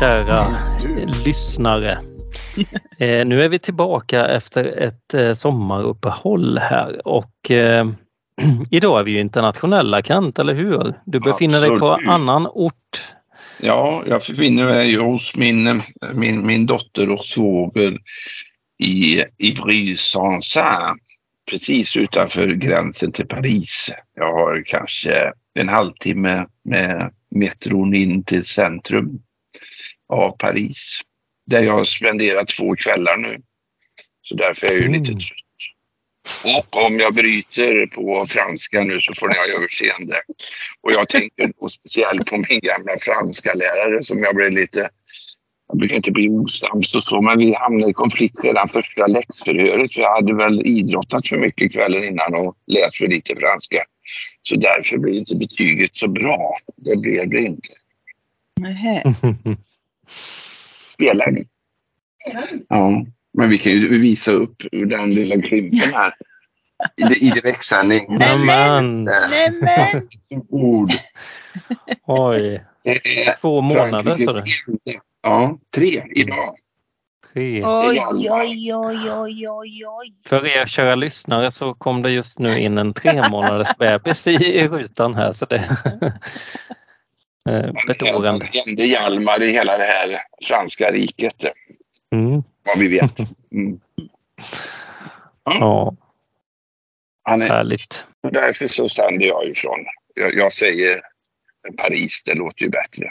kära lyssnare. Eh, nu är vi tillbaka efter ett eh, sommaruppehåll här och eh, idag är vi ju internationella Kent, eller hur? Du befinner Absolut. dig på annan ort. Ja, jag befinner mig hos min, min, min dotter och svåger i Ivry-Sancerre, precis utanför gränsen till Paris. Jag har kanske en halvtimme med metron in till centrum av Paris, där jag har spenderat två kvällar nu. Så därför är jag ju Mm. lite trött. Och om jag bryter på franska nu så får ni ha överseende. Och jag tänker då speciellt på min gamla franska lärare som jag blev lite... Jag brukar inte bli osams och så, men vi hamnade i konflikt redan första läxförhöret för jag hade väl idrottat för mycket kvällen innan och läst för lite franska. Så därför blev inte betyget så bra. Det blev det inte. Nähä. Spelar ni? Ja, men vi kan ju visa upp den lilla klimpen här. I, i direktsändning. Nämen, Nämen! Ord. oj, två månader sa du? Ja, tre idag. Tre. Oj, oj, oj, oj, oj, oj. För er kära lyssnare så kom det just nu in en tre månaders bebis i, i rutan här så det eh, bedårande. enda Hjalmar i hela det här franska riket, Mm. vad vi vet. Mm. Ja, Han är, härligt. därför så sänder jag ifrån. Jag, jag säger Paris, det låter ju bättre.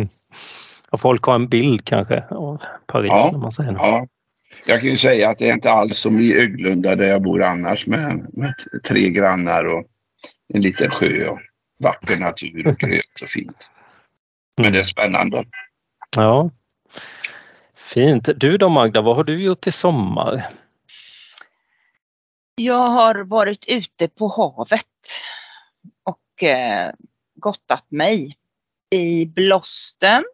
Och folk har en bild kanske av Paris Ja. när man säger något. Ja. Jag kan ju säga att det är inte alls som i Öglunda där jag bor annars med, med tre grannar och en liten sjö och vacker natur och grönt och fint. Men det är spännande. Ja. Fint. Du då Magda, vad har du gjort i sommar? Jag har varit ute på havet och eh, gottat mig i blåsten,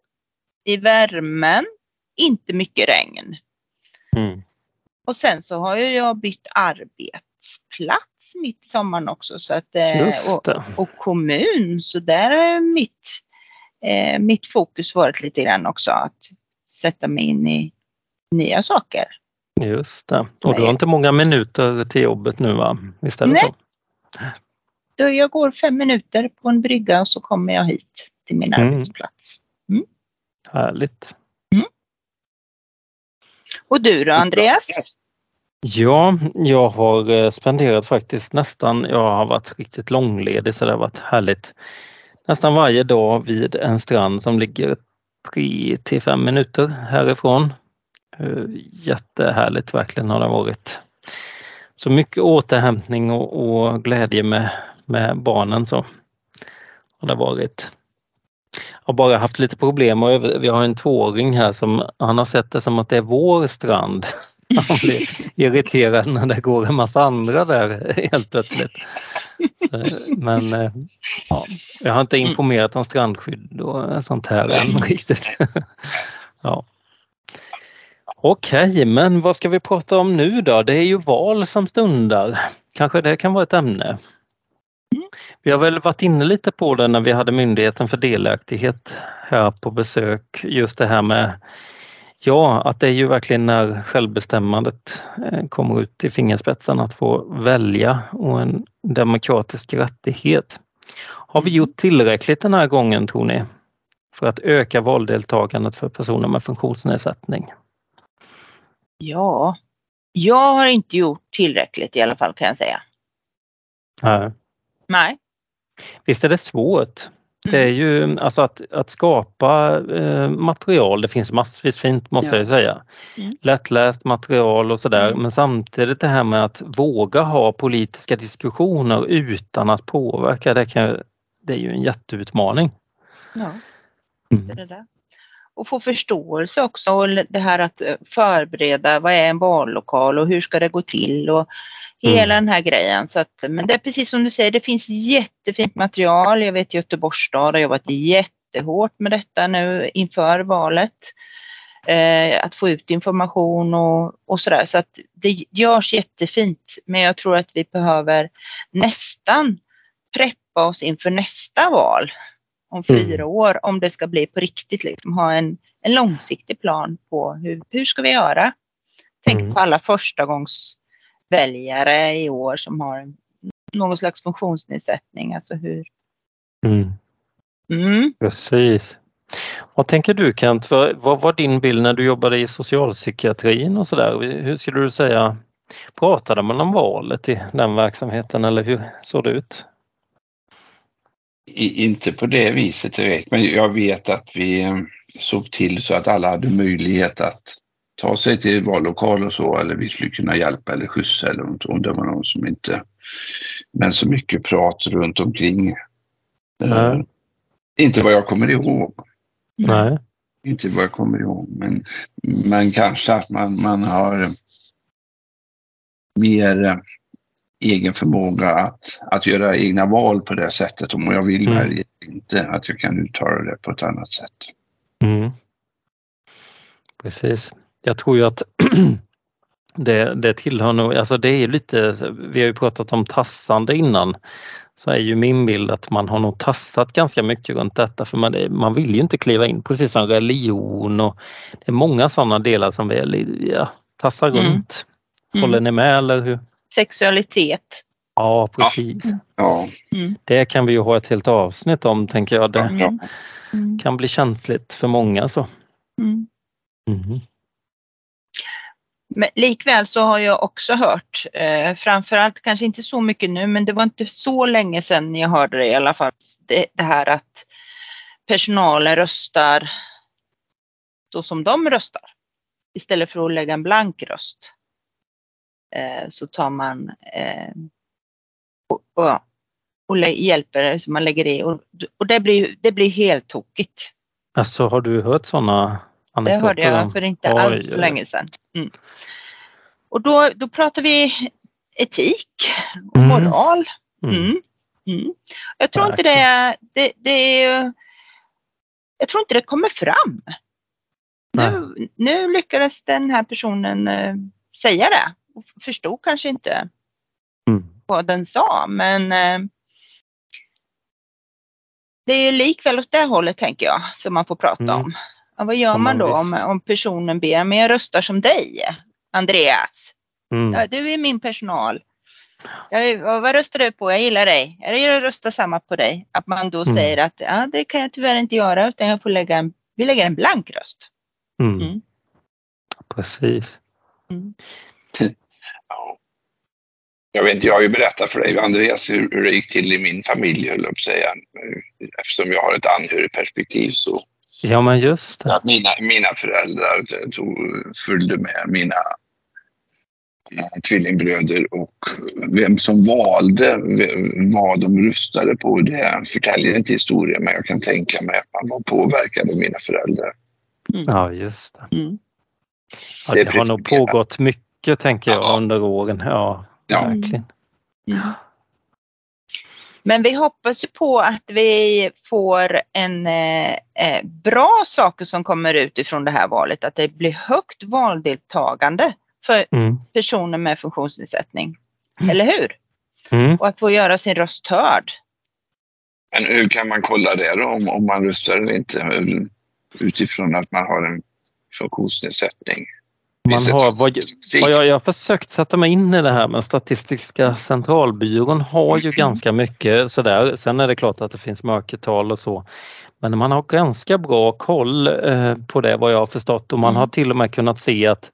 i värmen, inte mycket regn. Mm. Och sen så har jag bytt arbetsplats mitt i sommaren också så att, eh, och, och kommun. Så där har mitt, eh, mitt fokus varit lite grann också att sätta mig in i nya saker. Just det. Och du har inte många minuter till jobbet nu va? Visst är det Nej. så? Då jag går fem minuter på en brygga och så kommer jag hit till min Mm. arbetsplats. Härligt. Och du då Andreas? Ja, jag har eh, spenderat faktiskt nästan, jag har varit riktigt långledig så det har varit härligt. Nästan varje dag vid en strand som ligger 3 till 5 minuter härifrån. Eh, jättehärligt verkligen har det varit. Så mycket återhämtning och, och glädje med, med barnen så har det varit. Jag har bara haft lite problem och vi har en tvååring här som han har sett det som att det är vår strand. Han blir irriterad när det går en massa andra där helt plötsligt. Men eh, ja, jag har inte informerat om strandskydd och sånt här än riktigt. Ja. Okej, men vad ska vi prata om nu då? Det är ju val som stundar. Kanske det kan vara ett ämne. Vi har väl varit inne lite på det när vi hade Myndigheten för delaktighet här på besök. Just det här med Ja, att det är ju verkligen när självbestämmandet eh, kommer ut i fingerspetsen att få välja och en demokratisk rättighet. Har vi gjort tillräckligt den här gången tror ni? För att öka valdeltagandet för personer med funktionsnedsättning? Ja, jag har inte gjort tillräckligt i alla fall kan jag säga. Nej. Nej. Visst är det svårt? Det är ju alltså att, att skapa eh, material, det finns massvis fint måste Ja. jag säga. Mm. Lättläst material och sådär Mm. men samtidigt det här med att våga ha politiska diskussioner utan att påverka, det, kan, det är ju en jätteutmaning. Ja, visst är det det. Och få förståelse också och det här att eh, förbereda, vad är en vallokal och hur ska det gå till och hela den här grejen. Så att, men det är precis som du säger, det finns jättefint material. Jag vet Göteborgs stad har jobbat jättehårt med detta nu inför valet. Eh, att få ut information och, och sådär. Så att det görs jättefint. Men jag tror att vi behöver nästan preppa oss inför nästa val om fyra mm. år om det ska bli på riktigt. Liksom, ha en, en långsiktig plan på hur, hur ska vi göra? Tänk mm. på alla förstagångsväljare i år som har någon slags funktionsnedsättning. Alltså hur... Mm. Mm. Precis. Vad tänker du Kent, vad var din bild när du jobbade i socialpsykiatrin och sådär? Hur skulle du säga, pratade man om valet i den verksamheten eller hur såg det ut? I, inte på det viset direkt, men jag vet att vi eh, såg till så att alla hade möjlighet att ta sig till vallokal och så, eller vi skulle kunna hjälpa eller skjutsa eller om det var någon som inte... Men så mycket prat runt omkring. Uh, inte vad jag kommer ihåg. Nej. Inte vad jag kommer ihåg, men, men kanske att man, man har mer eh, egen förmåga att, att göra egna val på det sättet. Om jag vill mm. välja inte, att jag kan uttala det på ett annat sätt. Mm. Precis. Jag tror ju att det, det tillhör nog, alltså det är lite, vi har ju pratat om tassande innan, så är ju min bild att man har nog tassat ganska mycket runt detta för man, man vill ju inte kliva in, precis som religion och det är många sådana delar som vi ja, tassar mm. runt. Håller mm. ni med eller hur? Sexualitet. Ja precis. Ja. Mm. Det kan vi ju ha ett helt avsnitt om tänker jag. Det mm. mm. kan bli känsligt för många så. Men likväl så har jag också hört, eh, framförallt kanske inte så mycket nu, men det var inte så länge sedan jag hörde det i alla fall, det, det här att personalen röstar så som de röstar. Istället för att lägga en blank röst eh, så tar man eh, och, och, och hjälper, så man lägger i och, och det, blir, det blir helt tokigt. Alltså har du hört sådana det hörde jag för inte Oj, alls så länge sedan. Mm. Och då, då pratar vi etik och mm. moral. Mm. mm. Mm. Jag tror inte det, det, det jag tror inte det kommer fram. Nu, nu, lyckades den här personen uh, säga det och förstod kanske inte mm. vad den sa men uh, det är likväl åt det hållet tänker jag som man får prata om. Ja, vad gör man då om, om personen ber, men jag röstar som dig, Andreas. Mm. Ja, du är min personal. Jag, vad röstar du på? Jag gillar dig. Jag röstar samma på dig. Att man då mm. säger att ja, det kan jag tyvärr inte göra utan jag får lägga en, vi lägger en blank röst. Mm. mm. Precis. Mm. Ja. Jag vet inte, jag har ju berättat för dig Andreas hur, hur det gick till i min familj, höll jag säga. Eftersom jag har ett anhörigperspektiv så Ja, men just det. Att mina, mina föräldrar tog, följde med mina tvillingbröder och vem som valde vad de röstade på det förtäljer inte historien men jag kan tänka mig att man var påverkad av mina föräldrar. Mm. Ja just det. Mm. Ja, det, det har nog pågått mycket tänker jag ja. under åren. Ja, ja. verkligen. Mm. Men vi hoppas på att vi får en eh, eh, bra saker som kommer ut ifrån det här valet. Att det blir högt valdeltagande för mm. personer med funktionsnedsättning. Mm. Eller hur? Mm. Och att få göra sin röst hörd. Men hur kan man kolla det då om, om man röstar eller inte utifrån att man har en funktionsnedsättning? Man har, vad, vad jag, jag har försökt sätta mig in i det här med Statistiska centralbyrån har ju mm. ganska mycket sådär. Sen är det klart att det finns mörkertal och så. Men man har ganska bra koll eh, på det vad jag har förstått och man mm. har till och med kunnat se att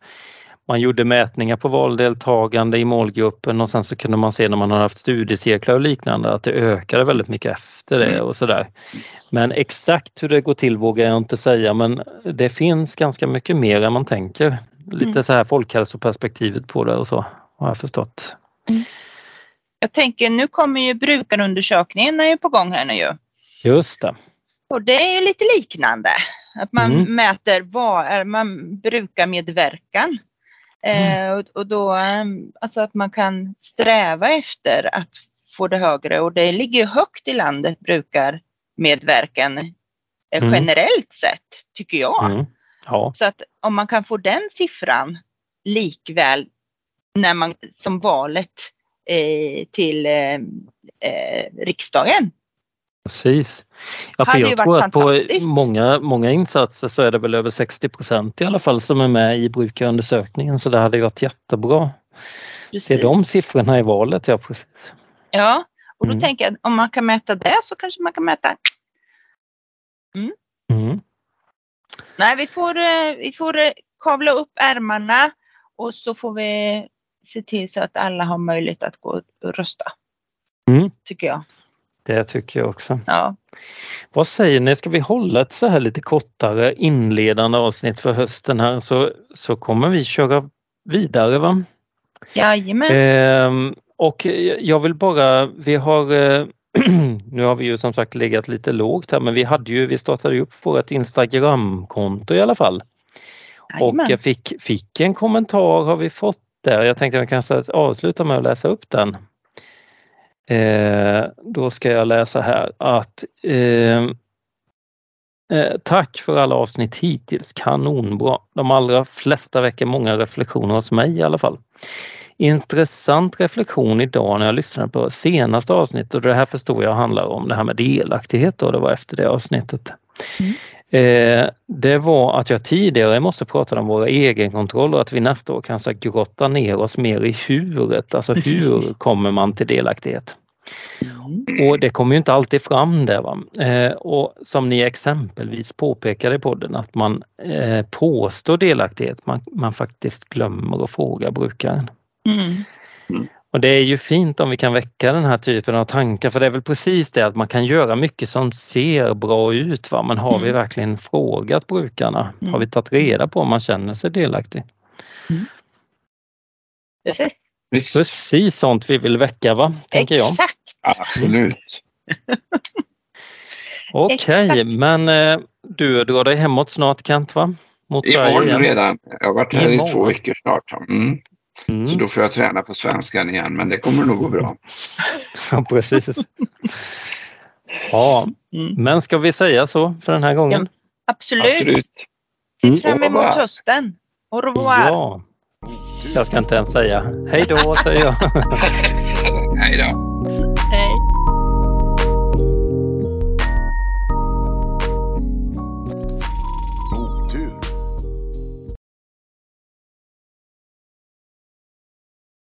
man gjorde mätningar på valdeltagande i målgruppen och sen så kunde man se när man har haft studiecirklar och liknande att det ökade väldigt mycket efter det mm. och sådär. Men exakt hur det går till vågar jag inte säga men det finns ganska mycket mer än man tänker. Lite mm. så här folkhälsoperspektivet på det och så har jag förstått. Mm. Jag tänker nu kommer ju brukarundersökningen är på gång här nu ju. Just det. Och det är ju lite liknande. Att man mm. mäter vad är man brukar medverkan. Mm. Eh, och då, ehm, alltså att man kan sträva efter att få det högre och det ligger högt i landet brukar medverkan eh, mm. generellt sett, tycker jag. Ja. Så att om man kan få den siffran likväl när man som valet eh, till eh, eh, riksdagen Precis. Ja, för jag tror att på många, många insatser så är det väl över 60 procent i alla fall som är med i brukarundersökningen så det hade ju varit jättebra. Det är Precis. de siffrorna i valet, ja precis. Ja, och då Mm. tänker jag om man kan mäta det så kanske man kan mäta. Mm. Nej, vi får, eh, vi får eh, kavla upp ärmarna och så får vi se till så att alla har möjlighet att gå och rösta. Mm. Tycker jag. Det tycker jag också. Ja. Vad säger ni, ska vi hålla ett så här lite kortare inledande avsnitt för hösten här så, så kommer vi köra vidare va? Jajamän. Ehm, och jag vill bara, vi har eh, nu har vi ju som sagt legat lite lågt här men vi hade ju, vi startade ju upp vårt Instagramkonto i alla fall. Jajamän. Och jag fick, fick en kommentar har vi fått där. Jag tänkte jag kanske avsluta med att läsa upp den. Eh, då ska jag läsa här att eh, eh, Tack för alla avsnitt hittills, kanonbra. De allra flesta väcker många reflektioner hos mig i alla fall. Intressant reflektion idag när jag lyssnade på senaste avsnittet och det här förstår jag handlar om det här med delaktighet och det var efter det avsnittet. Eh, det var att jag tidigare i morse pratade om våra egenkontroller och att vi nästa år kanske grotta ner oss mer i huret, alltså hur kommer man till delaktighet? Och det kommer ju inte alltid fram där. Va? Eh, och som ni exempelvis påpekade i podden att man eh, påstår delaktighet, man, man faktiskt glömmer att fråga brukaren. Mm. Och det är ju fint om vi kan väcka den här typen av tankar för det är väl precis det att man kan göra mycket som ser bra ut. Va? Men har vi Mm. verkligen frågat brukarna? Mm. Har vi tagit reda på om man känner sig delaktig? Visst, Precis sånt vi vill väcka va? Tänker jag. Exakt. absolut. Okej, exakt. men eh, du drar dig hemåt snart Kent va? Mot Sverige Imorgon igen. redan. Jag har varit här i Imorgon. två veckor snart. Mm. Så Mm. då får jag träna på svenskan igen, men det kommer nog gå bra. Ja, precis. Ja, Mm. men ska vi säga så för den här gången? Absolut. Absolut. Se fram emot hösten. Au revoir. Ja. Jag ska inte ens säga hej då säger jag. Hej då.